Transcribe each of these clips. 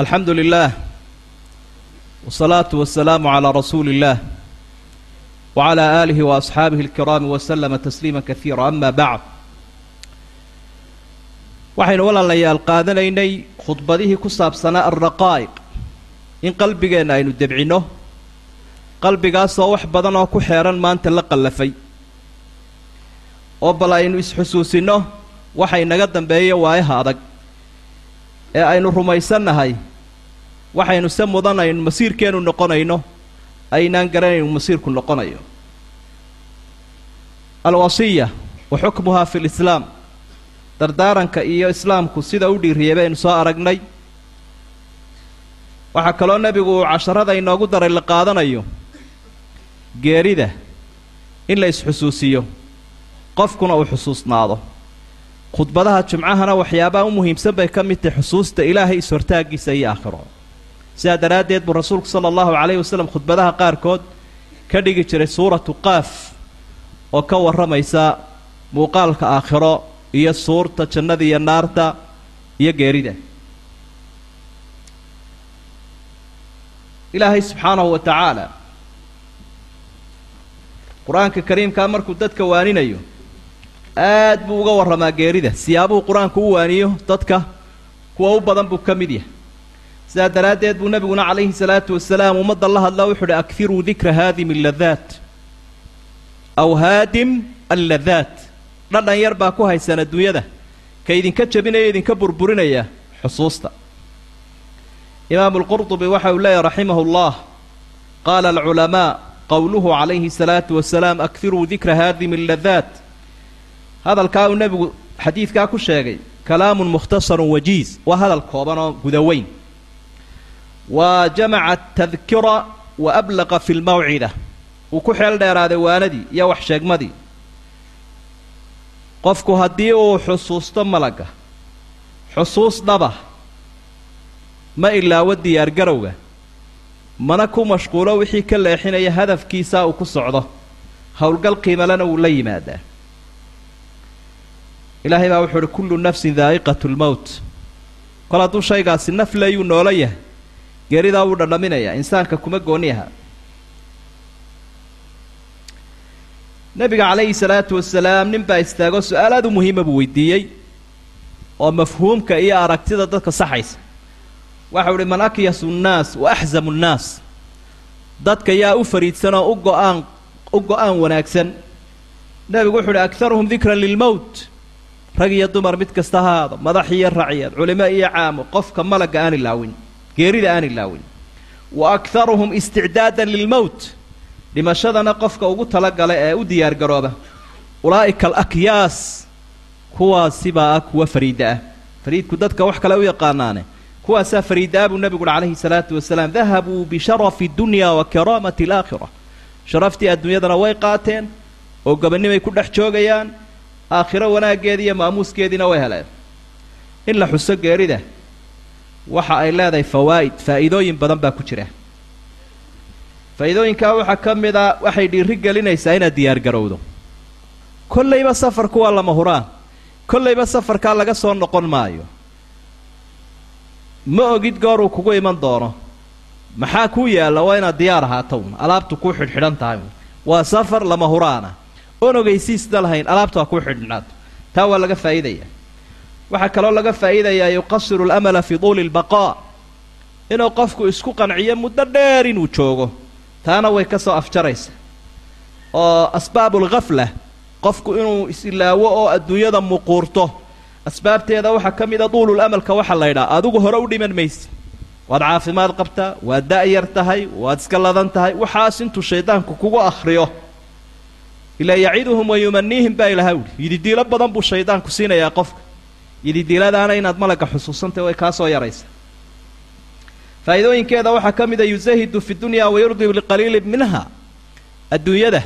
alxamdu lilah wsalaatu wasalaamu calaa rasuuli illaah wacalaa aalihi wa asxaabihi alkiraami waslama tasliima kasiira ama bacd waxaynu walaalayaal qaadanaynay khudbadihii ku saabsanaa alraqaa'iq in qalbigeenna aynu debcinno qalbigaasoo wax badan oo ku xeehan maanta la qallafay. Oo bal aynu isxusuusinno waxa inaga dambeeya waayaha adag ee aynu rumaysannahay waxaynu se mudanaynu masiirkeennu noqonayno aynaan garanaynu masiirku noqonayo. Alwasiya wa xukmuhaa fi lislaam. Dardaaranka iyo islaamku sida u dhiiriyay baynu soo aragnay. Waxaa kaloo nebigu uu casharada inoogu daray la qaadanayo geerida in la isxusuusiyo qofkuna uu xusuusnaado khudbadaha jumcahana waxyaabaha u muhiimsan bay ka mid tahay xusuusta ilaahay is-hortaaggiisa iyo aakhiro. Sidaa daraaddeed buu rasuulku sala allahu calayhi wasalam khudbadaha qaarkood ka dhigi jiray suuratu qaaf oo ka warramaysa muuqaalka aakhiro iyo suurta jannada iyo naarta iyo geerida. Ilaahay subxaanahu wa tacaala qur'aanka kariimkaa markuu dadka waaninayo aad buu uga warramaa geerida. Siyaabuhu qur'aanku u waaniyo dadka kuwa u badan buu ka mid yahay. Sidaa daraaddeed buu nebiguna calayhi salaatu wasalaam ummadda la hadla wuxu uhi akfiruu dikra haadimi alladaat aw haadim alladaat dhadhan yar baa ku haysan adduunyada. Ka idinka jebinaya idinka burburinaya xusuusta. Imaamu lqurdubi waxa uu leeyahy raximahu llah qaala alculamaa qowluhu calayhi salaatu wasalaam akfiruu dikra haadimi alladaat hadalkaa uu nebigu xadiidkaa ku sheegay kalaamun mukhtasarun wajiiz waa hadal kooban oo gudaweyn. Wa jamaca tadkira wa ablaqa fi lmawcida wuu ku xeel dheeraaday waanadii iyo wax sheegmadii. Qofku haddii uu xusuusto malagga xusuus dhaba ma ilaawo diyaargarowga mana ku mashquulo wixii ka leexinaya hadafkiisaa uu ku socdo. Howlgal qiimalena wuu la yimaadaa ilaahay baa wuxuu uhi kullu nafsin daa'iqatu lmowt kol hadduu shaygaasi naf leeyuu noola yahay geeridaa wuu dhadhaminayaa insaanka kuma gooni aha. Nebiga calayhi salaatu wasalaam nin baa istaago su'aal aad u muhiima buu weydiiyey oo mafhuumka iyo aragtida dadka saxaysa. Waxau uhi man akyasu nnaas wa axzamu nnaas. Dadka yaa u fariidsan oo u go'aan u go'aan wanaagsan. Nebigu wuxu uhi akharuhum dikran lilmowt rag iyo dumar mid kasta ha haado madax iyo raciyad culimo iyo caamo qofka malagga aan ilaawin geerida aan ilaawin wa akharuhum isticdaadan lilmowt dhimashadana qofka ugu talagala ee u diyaargarooba ulaa'ika alakyaas kuwaasibaa ah kuwa fariida ah. Fariidku dadka wax kale u yaqaanaane kuwaasaa fariida-a buu nebigu uhi calayhi salaatu wasalaam dahabuu bisharafi dunya wa karaamati alaakhira sharaftii adduunyadana way qaateen oo gobonnimay ku dhex joogayaan aakhiro wanaaggeedii iyo maamuuskeediina way heleen. In la xuso geerida waxa ay leedahay fawaa'id faa'iidooyin badan baa ku jira. Faa'iidooyinkaa waxaa ka mid a waxay dhiiri gelinaysaa inaad diyaargarowdo kollayba safarku waa lama huraan. Kollayba safarkaa laga soo noqon maayo. Ma ogid gooruu kugu iman doono. Maxaa kuu yaalla waa inaad diyaar ahaatown alaabtu kuu xidhxidhan tahay waa safar lama huraana oon ogeysiisda lahayn alaabta waa kuu xidhnaato taa waa laga faa'iidaya waxaa kaloo laga faa'iidayaa yuqasiru alamala fii tuuli lbaqaa inuu qofku isku qanciyo muddo dheer inuu joogo. Taana way ka soo afjaraysa oo asbaabulghafla qofku inuu is-ilaawo oo adduunyada muquurto asbaabteeda waxaa ka mida duulul amalka waxaa la ydhaha adigu hore u dhiman mayse waad caafimaad qabtaa waad da-yar tahay waad iska ladan tahay waxaas intuu shaydaanku kugu akhriyo ilaa yaciduhum wa yumaniihim baa ilaha uhi yididiilo badan buu shaydaanku siinayaa qofka yididiiladaana inaad malagga xusuusantay way kaa soo yaraysa faa'iidooyinkeeda waxaa ka mida yusahidu fi dunya wayurdi liqaliili minha. Adduunyada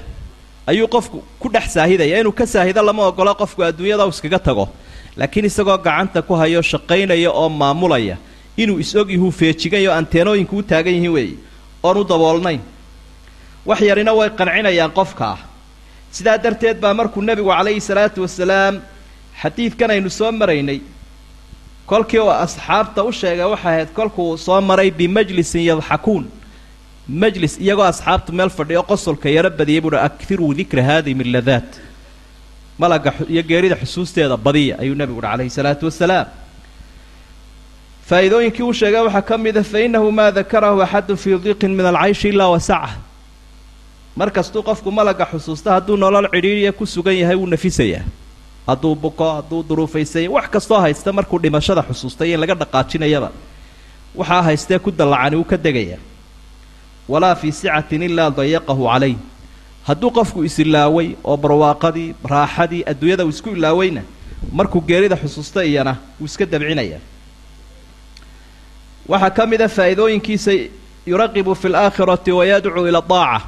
ayuu qofku ku dhex saahidaya inuu ka saahido lama ogolo qofku adduunyada u iskaga tago. Laakiin isagoo gacanta ku hayo shaqaynaya oo maamulaya inuu is-og yahuu feejigayo anteenooyinku u taagan yihiin weeye oon u daboolnayn. Wax yarina way qancinayaan qofkaa sidaa darteed baa markuu nebigu calayhi salaatu wasalaam xadiidkan aynu soo maraynay kolkii uu asxaabta u sheegay waxay ahayd kolkuu soo maray bimajlisin yadxakuun. Majlis iyagoo asxaabtu meel fadhiyo qosolka yaro badiyay buuhi akiruu dikra haadihi min ladaat malaga iyo geerida xusuusteeda badiya ayuu nebigu uhi calayhi salaatu wasalaam. Faa'iidooyinkii uu sheegay waxaa ka mid a fa innahu maa dakarahu axadun fii diqin min alcayshi ilaa wasaca mar kastuu qofku malaga xusuusta hadduu nolol cidhiiriya ku sugan yahay wuu nafisayaa hadduu buko hadduu duruufaysanya wax kastoo haysta markuu dhimashada xusuustay in laga dhaqaajinayaba. Waxaa haystee ku dallacani wuu ka degayaa walaa fii sicatin ilaa dayaqahu calayh hadduu qofku isilaaway oo barwaaqadii raaxadii adduunyada uu isku ilaawayna markuu geerida xusuusta iyana wuu iska dabcinayaa waxaa ka mid a faa'iidooyinkiisa yuraqibu fi laakhirati wayadcuu ila daaca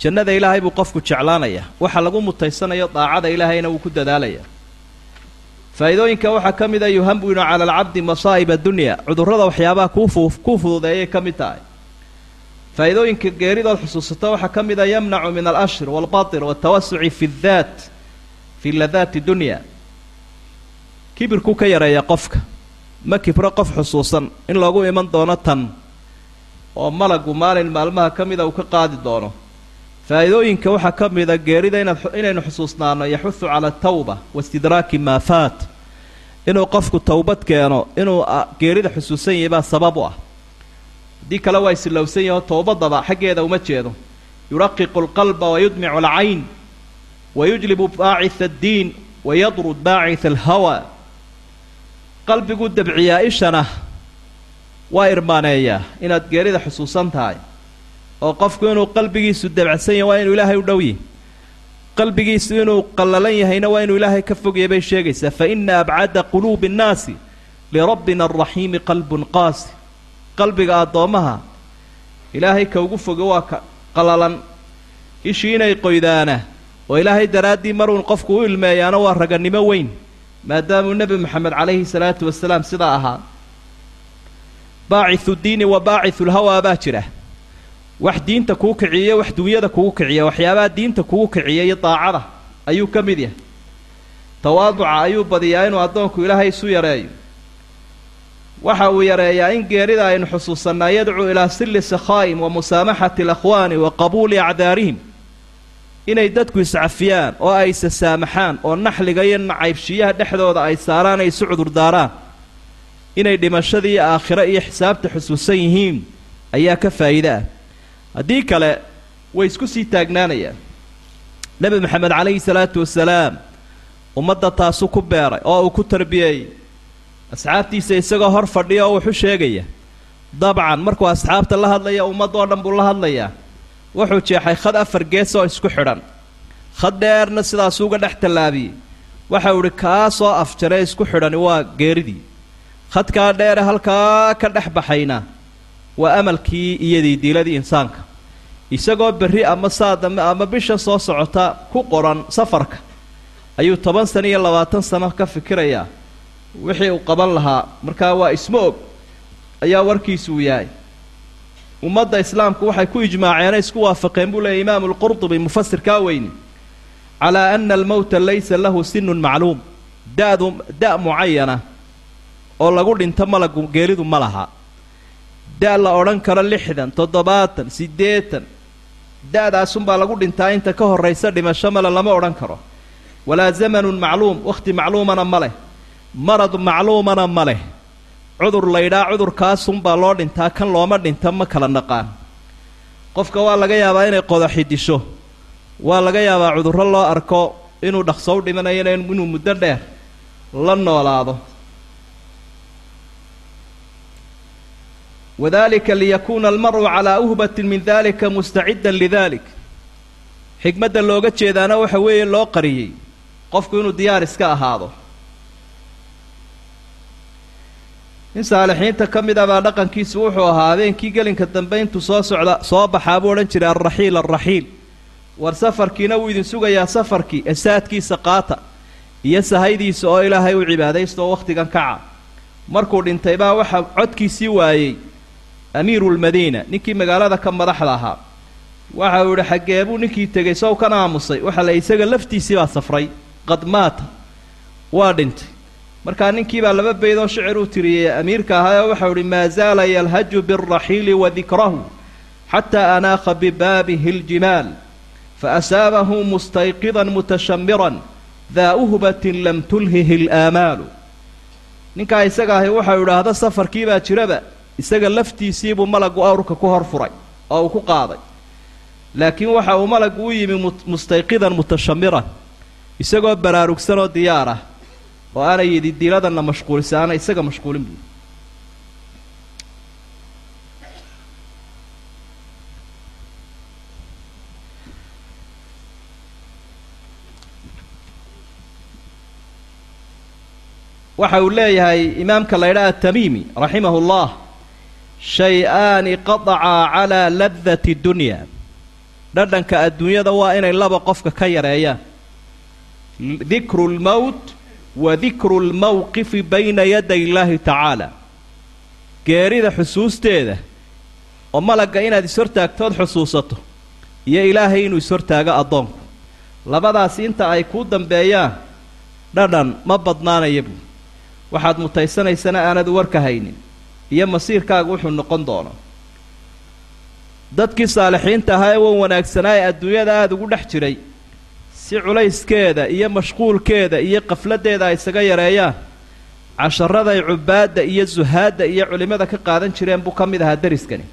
jannada ilaahay buu qofku jeclaanaya. Waxa lagu mutaysanayo daacada ilaahayna wuu ku dadaalaya. Faa'iidooyinka waxaa ka mid a yuhambinu cala alcabdi masaa'ib addunya cudurrada waxyaabaha kuu kuu fududeeyay ka mid tahay. Faa'iidooyinka geeridood xusuusato waxaa ka mid a yamnacu min alashri waalbatir waltawasuci fi daat fi ladaati dunya. Kibirkuu ka yareeya qofka. Ma kibro qof xusuusan in loogu iman doono tan. Oo malagu maalin maalmaha ka mida uu ka qaadi doono faa'iidooyinka waxaa ka mida geerida inaad inaynu xusuusnaano yaxudu cala atawba waistidraaki maa faat. Inuu qofku towbad keeno inuu geerida xusuusan yahay baa sabab u ah. Haddii kale waa isilowsan yaho towbadaba xaggeeda uma jeedo. Yuraqiqu alqalba wayudmicu alcayn wayujlibu baacitha addiin wayadrud baacitha alhawa. Qalbiguu dabciyaa ishana waa irmaaneeyaa inaad geerida xusuusan tahay oo qofku inuu qalbigiisu dabacsan yahay waa inuu ilaahay u dhow yahy qalbigiisu inuu qallalan yahayna waa inuu ilaahay ka fogyahay bay sheegaysaa. fa ina abcada quluubi annaasi lirabbina alraxiimi qalbun qaasi. qalbiga addoommaha ilaahay ka ugu fogo waa ka qallalan. ishii inay qoydaana oo ilaahay daraaddii maruun qofku u ilmeeyaana waa raganimo weyn maadaamuu nebi moxamed calayhi salaatu wasalaam sidaa ahaa. baacihu diini wa baacihu lhawaa baa jira wax diinta kuu kiciya wax dunyada kugu kiciya waxyaabaha diinta kugu kiciya iyo daacada ayuu ka mid yahay. Tawaaduca ayuu badiyaa inuu addoonku ilaahay isu yareeyo. Waxa uu yareeyaa in geerida aynu xusuusannaa yadcuu ilaa silli sakhaa'im wa musaamaxati alakhwaani wa qabuuli acdaarihim. Inay dadku iscafiyaan oo ay isa saamaxaan oo naxliga iyo nacaybshiyaha dhexdooda ay saaraan ay isu cudurdaaraan inay dhimashada iyo aakhiro iyo xisaabta xusuusan yihiin ayaa ka faa'iide ah haddii kale way isku sii taagnaanayaan. Nebi maxamed calayhi salaatu wasalaam ummadda taasu ku beeray oo uu ku tarbiyeeyey asxaabtiisa isagoo hor fadhiya oo wuxu sheegaya dabcan markuu asxaabta la hadlaya ummadoo dhan buu la hadlayaa wuxuu jeexay khad afar gees oo isku xidhan. Khad dheerna sidaasuu uga dhex tallaabiyey. Waxau idhi kaa soo afjaree isku xidhani waa geeridii. Khadkaa dheere halkaa ka dhex baxayna waa amalkii iyo diidiiladii insaanka. Isagoo berri ama saadame ama bisha soo socota ku qoran safarka ayuu toban sano iyo labaatan sano ka fikirayaa. Wixii uu qaban lahaa markaa waa isma og ayaa warkiisuu yahay. Ummadda islaamku waxay ku ijmaaceene isku waafaqeen buu leeyay imaamu lqurdubi mufasirkaa weyni. Calaa ana almowta laysa lahu sinun macluum. Da'du da' mucayana oo lagu dhinto malagu geeridu ma laha da' la odhan karo lixdan toddobaatan siddeetan. Da'daasunbaa lagu dhintaa inta ka horraysa dhimasho male lama odhan karo. Walaa zamanun macluum wakhti macluumana ma leh. Marad macluumana ma leh. Cudur laydhaa cudurkaasunbaa loo dhintaa kan looma dhinta ma kala naqaan. Qofka waa laga yaabaa inay qodaxi disho waa laga yaabaa cudurro loo arko inuu dhaqso u dhimanayana inuu muddo dheer la noolaado wadalika liyakuuna almaru calaa uhbatin min dalika mustaciddan lidalik xigmadda looga jeedaana waxa weeye loo qariyey qofku inuu diyaar iska ahaado nin saalixiinta ka mid a baa dhaqankiisu wuxuu ahaa habeenkii gelinka dambe intuu soo socda soo baxaa buu odhan jiray alraxiil alraxiil war safarkiina wuu idin sugayaa safarkii esaadkiisa qaata iyo sahaydiisa oo ilaahay u cibaadaysta oo wakhtigan kaca markuu dhintay baa waxaa codkiisii waayey amiirulmadiina ninkii magaalada ka madaxda ahaa waxa uu yidhi xaggee buu ninkii tegey sow kana aamusay waxa la isaga laftiisii baa safray qad maata waa dhintay markaa ninkiibaa laba bayd oo shicir uu tiriyey amiirka ahaa oo waxau ihi maa zaala yalhaju biاlraxiili wadikrahu xataa anaakha bibaabihi اljimaal faasaabahu mustayqidan mutashamiran daa uhbatin lam tulhihi اlaamaalu ninkaa isaga ahi waxau idhaahda safarkiibaa jiraba isaga laftiisiibuu malagu awrka ku hor furay oo uu ku qaaday. Laakiin waxa uu malagu u yimi mustayqidan mutashamiran isagoo baraarugsan oo diyaar ah oo aanay yidhi diiladanna mashquulisa aana isaga mashquulin buui waxa uu leeyahay imaamka la ydhaha atamiimi raximahu llah shay-aani qadacaa calaa ladati dunya dhadhanka adduunyada waa inay laba qofka ka yareeyaan dikru lmowt wa dikru lmowqifi bayna yaday illaahi tacaala geerida xusuusteeda oo malagga inaad ishortaagtood xusuusato iyo ilaahay inuu ishortaago addoonku labadaasi inta ay kuu dambeeyaan dhadhan ma badnaanaya buu waxaad mutaysanaysana aanad warka haynin iyo masiirkaaga wuxuu noqon doono. Dadkii saalixiinta ahaa ee wan wanaagsanaa ee adduunyada aada ugu dhex jiray si culayskeeda iyo mashquulkeeda iyo qafladdeeda ay isaga yareeyaan casharaday cubaadda iyo suhaadda iyo culimmada ka qaadan jireen buu ka mid ahaa deriskani.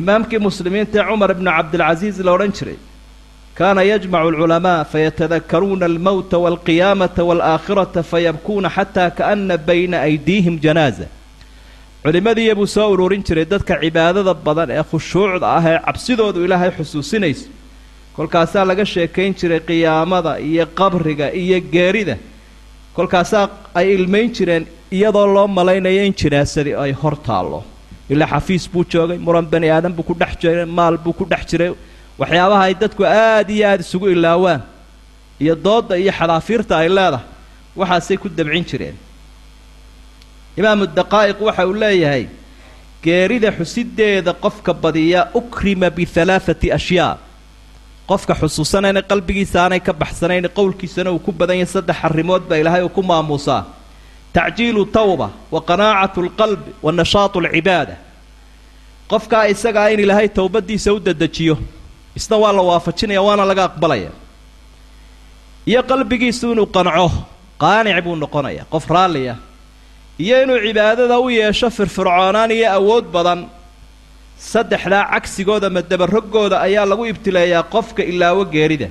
Imaamkii muslimiinta ee cumar ibnu cabdilcasiis la odhan jiray kaana yajmacu alculamaa fayatadakaruuna almowta waalqiyaamata waalaakhirata fayabkuuna xataa kaana bayna aydiihim janaaza culimmadiiya buu soo ururin jiray dadka cibaadada badan ee khushuucda ah ee cabsidoodu ilaahay xusuusinayso. Kolkaasaa laga sheekayn jiray qiyaamada iyo qabriga iyo geerida. Kolkaasaa ay ilmayn jireen iyadoo loo malaynayo in jinaasadii ay hor taallo. Ilaa xafiis buu joogay muran bani aadan buu ku dhex jiray maal buu ku dhex jiray. Waxyaabaha ay dadku aada iyo aada isugu ilaawaan. Iyo doodda iyo xadaafiirta ay leedahay waxaasay ku dabcin jireen imaamu daqaa'iq waxa uu leeyahay geerida xusideeda qofka badiya ukrima bihalaathati ashyaa. Qofka xusuusanayna qalbigiisa aanay ka baxsanayn qowlkiisana uu ku badan yahay saddex arrimood baa ilaahay uu ku maamuusaa. Tacjiilu tawba wa qanaacatu lqalbi wa nashaatu alcibaada. Qofkaa isagaa in ilaahay towbadiisa u dedejiyo isna waa la waafajinaya waana laga aqbalaya. Iyo qalbigiisu inuu qanco qaanic buu noqonaya qof raalliya iyo inuu cibaadada u yeesho firfircoonaan iyo awood badan. Saddexdaa cagsigooda ama dabarogooda ayaa lagu ibtileeyaa qofka ilaawo geerida.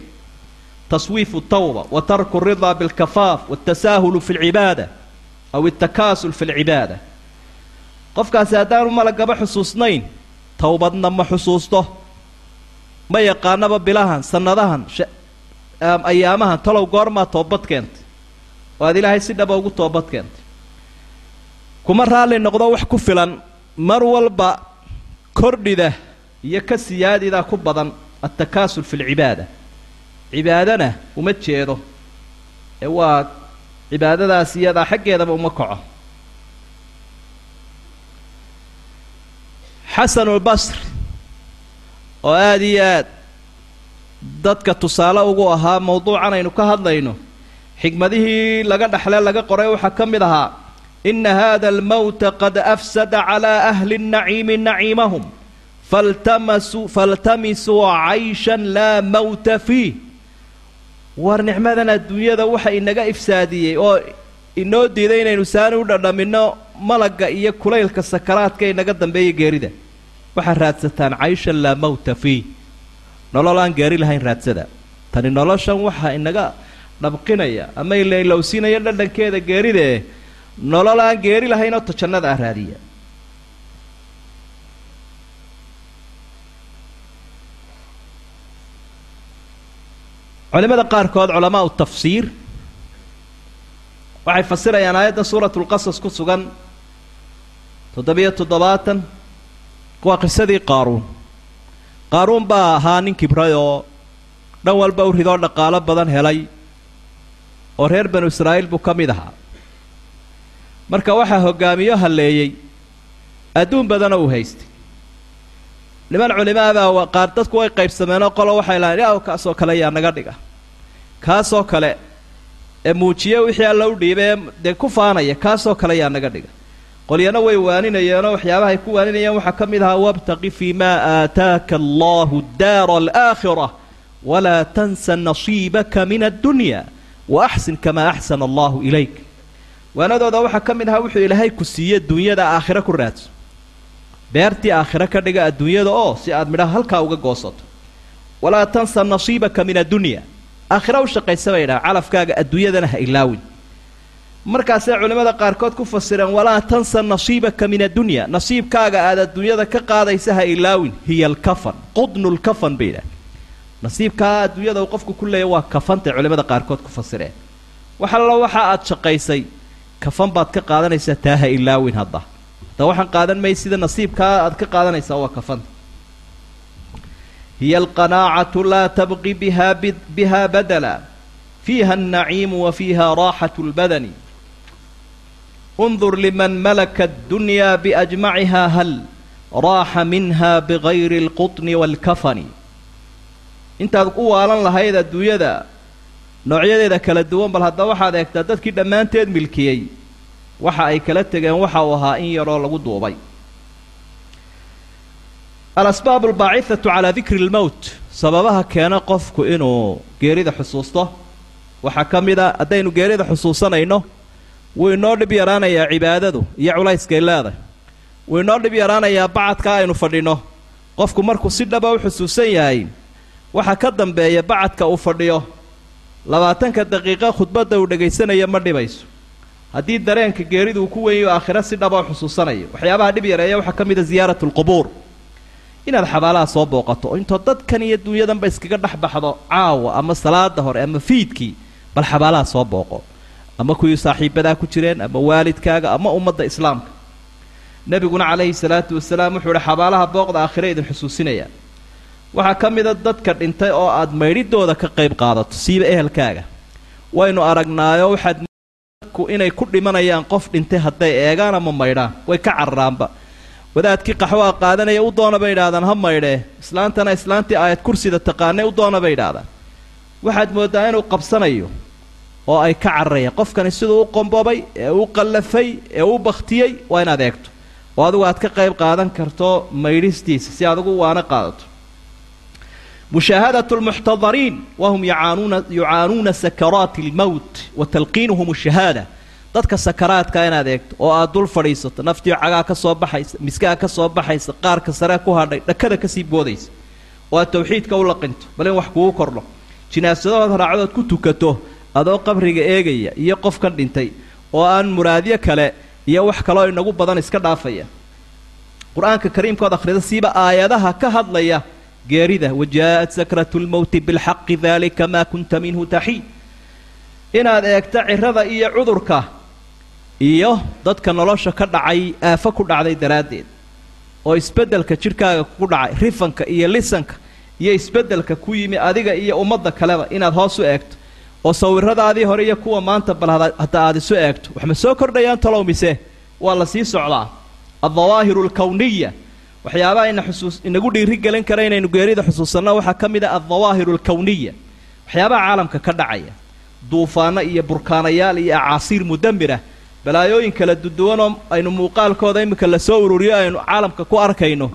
Taswiifu tawba wa tarku ridaa bilkafaaf watasaahulu fi lcibaada aw altakaasul fi lcibaada qofkaasi haddaanu malagaba xusuusnayn towbadna ma xusuusto. Ma yaqaanaba bilahan sannadahan ayaamahan talow goormaa toobad keentay oo aad ilaahay si dhaba ugu toobad keentay kuma raalli noqdo wax ku filan mar walba kordhida iyo ka siyaadidaa ku badan altakaasul fi lcibaada cibaadana uma jeedo ee waa cibaadadaas iyadaa xaggeedaba uma kaco. Xasanulbasri oo aada iyo aad dadka tusaale ugu ahaa mawduucan aynu ka hadlayno xigmadihii laga dhexle laga qoray waxaa ka mid ahaa ina hada almowta qad afsada calaa ahli nnaciimi naciimahum faltamisuu cayshan laa mowta fiih war nicmadan adduunyada waxa inaga ifsaadiyey oo inoo diiday inaynu saani u dhadhaminno malagga iyo kulaylka sakaraadka inaga dambeeya geerida. Waxaad raadsataan cayshan laa mowta fiih nolol aan geeri lahayn raadsada. Tani noloshan waxaa inaga dhabqinaya ama ilailowsiinaya dhadhankeeda geeridae nolol aan geeri lahayn oo tajannada ah raadiya. Culimada qaarkood culamaa tafsiir waxay fasirayaan aayadda suuratu lqasas ku sugan toddobiyo toddobaatan waa qisadii qaaruun. Qaaruun baa ahaa nin kibray oo dhan walba u ridoo dhaqaalo badan helay oo reer banu israa'iil buu ka mid ahaa marka waxaa hoggaamiyo halleeyey adduun badana uu haystay. Niman culimaabaa qaar dadku way qaybsameenoo qolo waxay lahayn yaa kaasoo kale yaa naga dhiga. Kaasoo kale ee muujiye wixii alla u dhiibee dee ku faanaya kaasoo kale yaa naga dhiga. Qolyana way waaninayeenoo waxyaabahay ku waaninayeen waxaa ka mid ahaa wabtaqi fii maa aataaka allahu daara alaakhira walaa tansa nasiibaka min addunya wa axsin kamaa axsana allahu ilayk waanadooda waxaa ka mid ahaa wuxuu ilaahay ku siiye dunyada aakhiro ku raadso. Beertii aakhiro ka dhiga adduunyada oo si aad midhaha halkaa uga goosato. Walaa tansa nasiibaka min addunya. Aakhira u shaqaysa bay idhaha calafkaaga adduunyadana ha ilaawin. Markaasay culimmada qaarkood ku fasireen walaa tansa nasiibaka min addunya. Nasiibkaaga aad adduunyada ka qaadaysa ha ilaawin. Hiya alkafan qudnu lkafan bay idhaha nasiibkaa adduunyada uu qofku ku leeya waa kafantay culimmada qaarkood ku fasireen. Wax allo waxa aad shaqaysay kafan baad ka qaadanaysaa taa ha ilaawin hadda. Hadda waxaan qaadan may sida nasiibkaa aad ka qaadanaysaa waa kafanta hiya alqanaacatu laa tabqi biha biha badala. Fiiha alnaciimu wa fiiha raaxatu lbadani undur liman malaka addunyaa biajmaciha hal raaxa minha bigayri alqutni waalkafani intaad u waalan lahayd adduunyada noocyadeeda kala duwan bal hadda waxaad eegtaa dadkii dhammaanteed milkiyey. Waxa ay kala tegeen waxa uu ahaa in yaroo lagu duubay. Alasbaab albaacithatu calaa dikri lmowt sababaha keena qofku inuu geerida xusuusto. Waxaa ka mid a haddaynu geerida xusuusanayno wuu inoo dhib yaraanayaa cibaadadu iyo culayskay leedahay. Wuu inoo dhib yaraanayaa bacadka aynu fadhinno qofku markuu si dhaba u xusuusan yahay waxa ka dambeeya bacadka uu fadhiyo labaatanka daqiiqo khudbadda uu dhagaysanayo ma dhibayso. Haddii dareenka geeridu uu ku wenyayo aakhiro si dhaba xusuusanayo. Waxyaabaha dhib yareeya waxaa ka mid a ziyaaratu lqubuur inaad xabaalaha soo booqato oo intoo dadkan iyo dunyadanba iskaga dhex baxdo caawa ama salaada hore ama fiidkii bal xabaalaha soo booqo. Ama kuwii saaxiibadaa ku jireen ama waalidkaaga ama ummadda islaamka. Nebiguna calayhi salaatu wasalaam wuxuu ihi xabaalaha booqda aakhire idin xusuusinaya waxaa ka mida dadka dhintay oo aad maydhidooda ka qayb qaadato siiba ehelkaaga. Waynu aragnaayo waxaad dadku inay ku dhimanayaan qof dhintay hadday eegaan ama maydhaan. Way ka cararaanba wadaadkii qaxwaa qaadanaya u doona bay idhahdaan ha maydhee islaantana islaantii aayad kursida taqaanay u doona bay idhahdaan waxaad mooddaa inuu qabsanayo oo ay ka cararayaan qofkani siduu u qombobay ee u qallafay ee u bakhtiyey waa inaad eegto. Oo adigu aad ka qayb qaadan karto maydhistiisa si aad ugu waana qaadato lmuxtadariin wahum yacaanuuna yucaanuuna sakaraati almowt wa talqiinuhum ashahaada dadka sakaraadka inaad eegto oo aad dul fadhiisato naftii cagaa ka soo baxaysa miskaha ka soo baxaysa qaarka sare ku hadhay dhakada ka sii boodaysa oo aad tawxiidka u laqinto bal in wax kugu kordho jinaasadahood raacdood ku tukato adoo qabriga eegaya iyo qofkan dhintay oo aan muraadyo kale iyo wax kaloo inagu badan iska dhaafaya qur'aanka kariimkood akhrida aayadaha ka hadlaya geerida wajaءat sakratu lmowti bilxaqi dalika maa kunta minhu taxiid inaad eegto cirada iyo cudurka iyo dadka nolosha ka dhacay aafo ku dhacday daraaddeed oo isbeddelka jidhkaaga ku dhacay rifanka iyo lisanka iyo isbeddelka ku yimi adiga iyo ummadda kaleba inaad hoos u eegto oo sawiradaadii hore iyo kuwa maanta bal hadda aad isu eegto. Wax ma soo kordhayaan talow mise? Waa la sii socdaa. Aldawaahiru alkowniya waxyaabaha ina xusuus inagu dhiiri gelin kara inaynu geerida xusuusanno waxaa ka mid ah aldawaahiru alkowniya waxyaabaha caalamka ka dhacaya duufaano iyo burkaanayaal iyo acaasiir mudamirah balaayooyin kala duduwanoo aynu muuqaalkooda iminka la soo ururiyo aynu caalamka ku arkayno.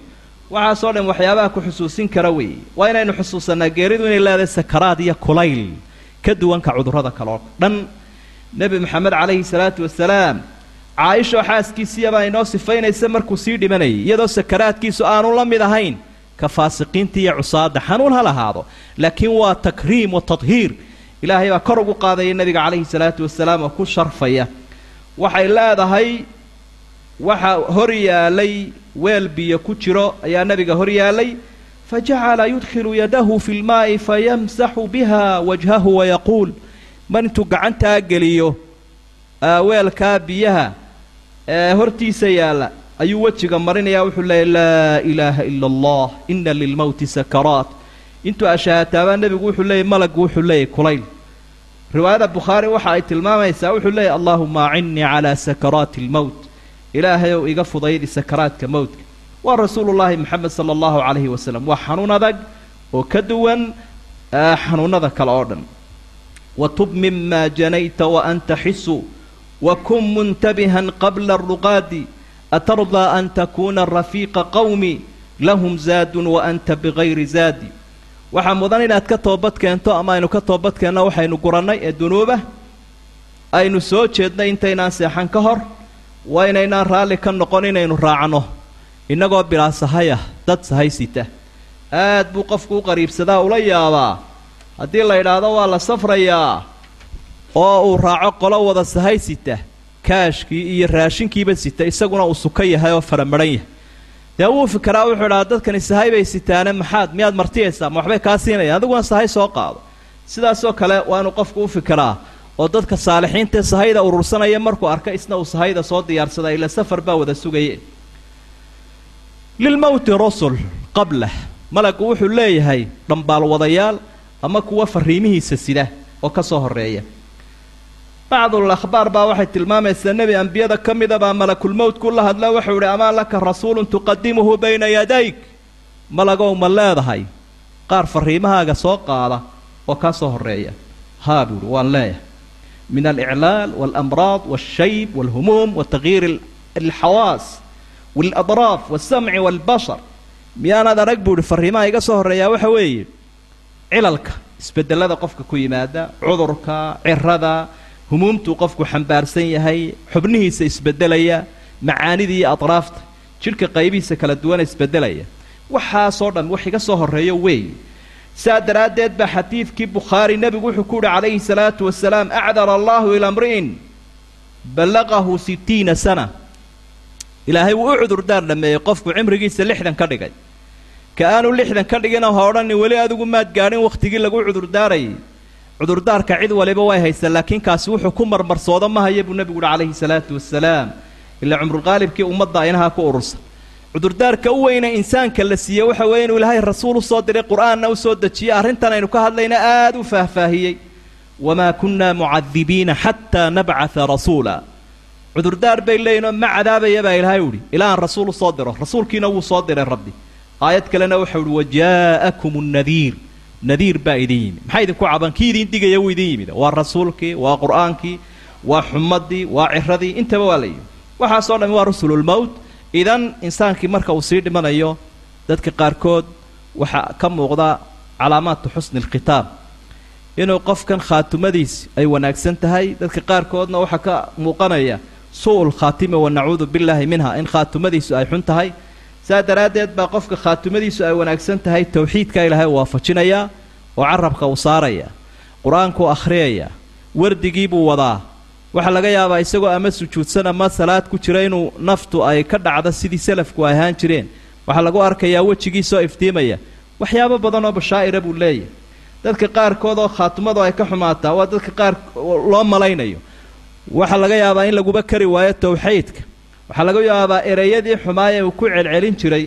Waxaasoo dhan waxyaabaha ku xusuusin kara weeye. Waa inaynu xusuusannaa geeridu inay leedahay sakaraad iyo kulayl ka duwanka cudurrada kaloo dhan. Nebi maxamed calayhi salaatu wasalaam caaisho xaaskiisiyabaa inoo sifaynaysa markuu sii dhimanayay iyadoo sakaraadkiisu aanu la mid ahayn. Ka faasiqiinta iyo cusaada xanuun ha lahaado laakiin waa takriim wa tadhiir. Ilaahay baa kor ugu qaadaya nebiga calayhi salaatu wasalaam oo ku sharfaya. Waxay leedahay waxa hor yaalay weel biyo ku jiro ayaa nebiga hor yaalay. Fajacala yudkhilu yadahu fi lmaa'i fayamsaxu biha wajhahu wayaquul mar intuu gacantaa geliyo weelkaa biyaha hortiisa yaalla ayuu wejiga marinayaa wuxuu leeyay laa ilaaha ila allah ina lilmowti sakaraat. Intuu ashaahataabaa nebigu wuxuu leeyay malaggu wuxuu leeyay kulayl riwaayada bukhaari waxa ay tilmaamaysaa wuxuu leeyay allaahuma acinnii calaa sakaraati almowt ilaahayow iga fudaydi sakaraadka mowtka waa rasuulullaahi moxamed sala allahu calayhi wasalam waa xanuun adag oo ka duwan xanuunada kale oo dhan. Watub mima janayta waanta xisu wakun muntabihan qabla aruqaadi atardaa an takuuna rafiiqa qawmi lahum zaadun waanta bigayri zaadi waxaa mudan inaad ka toobad keento ama aynu ka toobad keenno waxaynu gurannay ee dunuuba. Aynu soo jeednay intaynaan seexan ka hor waa inaynaan raalli ka noqon inaynu raacno. Innagoo bilaa sahayah dad sahay sita aad buu qofku u qariibsadaa ula yaabaa. Haddii la idhaahdo waa la safrayaa oo uu raaco qolo wada sahay sita kaashkii iyo raashinkiiba sita isaguna uu suka yahay oo faramadhan yahay. Dee wuu fikiraa wuxuu idhaha dadkani sahay bay sitaane maxaad miyaad martiyaysaa ma waxbay kaa siinayaan? Adiguna sahay soo qaado. Sidaasoo kale waa inuu qofku u fikiraa oo dadka saalixiintae sahayda urursanaya markuu arka isna uu sahayda soo diyaarsada ila safar baa wada sugaye lilmowti rusul qablah malagu wuxuu leeyahay dhambaalwadayaal ama kuwa fariimihiisa sida oo ka soo horreeya bacdul akhbaar baa waxay tilmaamaysaa nebi ambiyada ka mida baa malakulmowtku la hadla wuxuu idhi amaa laka rasuulun tuqadimuhu bayna yadayk? Malagow ma leedahay. Qaar fariimahaaga soo qaada oo kaa soo horreeya. Haa buuhi waan leeyahay. Min aliclaal waalamraad waalshayb waalhumuum wa alxawaas waaladraaf walsamci waalbashar miyaanaad arag buuhi fariimaha iga soo horreeyaa waxa weeye cilalka isbedelada qofka ku yimaada cudurka cirada humuumtuu qofku xambaarsan yahay xubnihiisa isbedelaya macaanida iyo atraafta jidhka qaybihiisa kala duwana isbedelaya. Waxaasoo dhan wax iga soo horreeyo weey saa daraaddeed baa xadiidkii bukhaari nebigu wuxuu ku uhi calayhi salaatu wasalaam acdara allahu ila mri'in ballaqahu sittiina sana. Ilaahay wuu u cudurdaar dhameeyey qofku cimrigiisa lixdan ka dhigay. Ka aanu lixdan ka dhigina ha odhani weli adigu maad gaadhin wakhtigii lagu cudurdaarayay cudurdaarka cid waliba way haysaa laakiin kaasi wuxuu ku marmarsoodo ma haya buu nebigu uhi calayhi salaatu wasalaam ilaa cumrulqaalibkii ummadda inahaa ku urursan. Cudurdaarka u weyne insaanka la siiye waxa weeye inuu ilaahay rasuul u soo diray qur'aanna u soo dejiyey arrintan aynu ka hadlayna aada u faahfaahiyey. Wamaa kunnaa mucadibiina xataa nabcata rasuula. Cudurdaar bay leeyihinoo ma cadaabaya baa ilaahay uhi ilaa rasuul u soo diro rasuulkiina wuu soo diray rabbi. Aayad kalena waxau uhi wajaa'akum nnadiir nadiir baa idin yimid maxaa idinku caban kii idin digaya wuu idin yimid waa rasuulkii waa qur'aankii waa xumadii waa ciradii intaba waa la yimi waxaasoo dhami waa rusululmowt idan insaankii marka uu sii dhimanayo dadka qaarkood waxaa ka muuqda calaamaatu xusni alkhitaab inuu qofkan khaatumadiisi ay wanaagsan tahay dadka qaarkoodna waxaa ka muuqanaya suu-ul khaatima wa nacuudu billaahi minha in khaatumadiisu ay xun tahay saa daraaddeed baa qofka khaatumadiisu ay wanaagsan tahay towxiidka ilaahay u waafajinayaa oo carabka uu saaraya qur'aankuu akhriyaya wardigii buu wadaa. Waxaa laga yaabaa isagoo ama sujuudsan ama salaad ku jira inuu naftu ay ka dhacdo sidii salafku ahaan jireen. Waxaa lagu arkayaa wejigiisoo iftiimaya. Waxyaabo badan oo bashaa'ira buu leeyahay. Dadka qaarkood oo khaatumadu ay ka xumaataa waa dadka qaar loo malaynayo. Waxaa laga yaabaa in laguba kari waayo towxiidka waxaa laga yaabaa ereyadii xumaayee uu ku celcelin jiray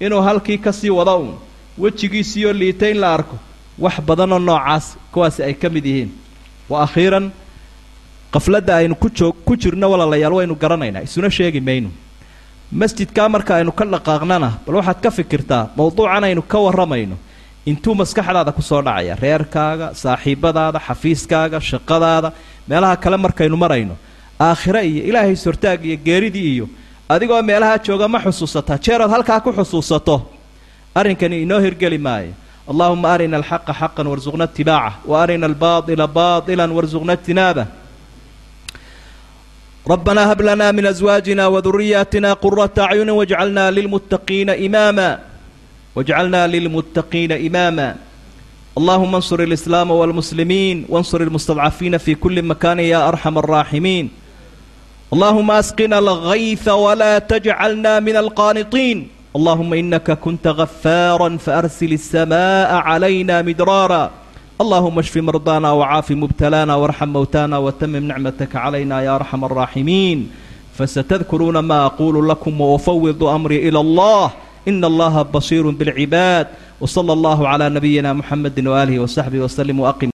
inuu halkii ka sii wado uun wejigiisiioo liita in la arko wax badanoo noocaas kuwaasi ay ka mid yihiin. Wa akhiiran qafladda aynu ku joog ku jirno walaalayaal waynu garanaynaa isuna sheegi mayno masjidkaa marka aynu ka dhaqaaqnana bal waxaad ka fikirtaa mowduucan aynu ka warramayno intuu maskaxdaada ku soo dhacaya reerkaaga saaxiibadaada xafiiskaaga shaqadaada meelaha kale markaynu marayno aakhiro iyo ilaahay sortaag iyo geeridii iyo adigoo meelaha jooga ma xusuusataa jeerood halkaa ku xusuusato. Arrinkani inoo hirgeli maayo. Allahuma arina alxaqa xaqan warsuqna itibaaca wa arina albaaila baila warsuqna ijtinaaba rabbanaa hab lanaa min aswaajina waduriyaatina qurata acyuni wajcalna lilmuttaqiina imaama. Wajcalna lilmuttaqiina imaama. Allahuma ansur alislaama walmuslimiin. Wansur almustadcafiina fi kuli makanin ya arxam alraaximiin allahuma asqina alghaytha walaa tajcalna min alqaanitiin allahuma inaka kunta ghafaara faarsil alsamaaa calayna midraara allahuma shfi mardaana wacaafi mubtalaana warxam mowtaana watamim nicmataka calayna ya arxam alraaximiin fasetadkuruuna ma aquulu lakum waufawidu amrii ila allah. Ina allaha basiiru bilcibaad wsala allahu calaa nabiyina muxamedi waaalihi wasaxbihi wasalim waaqim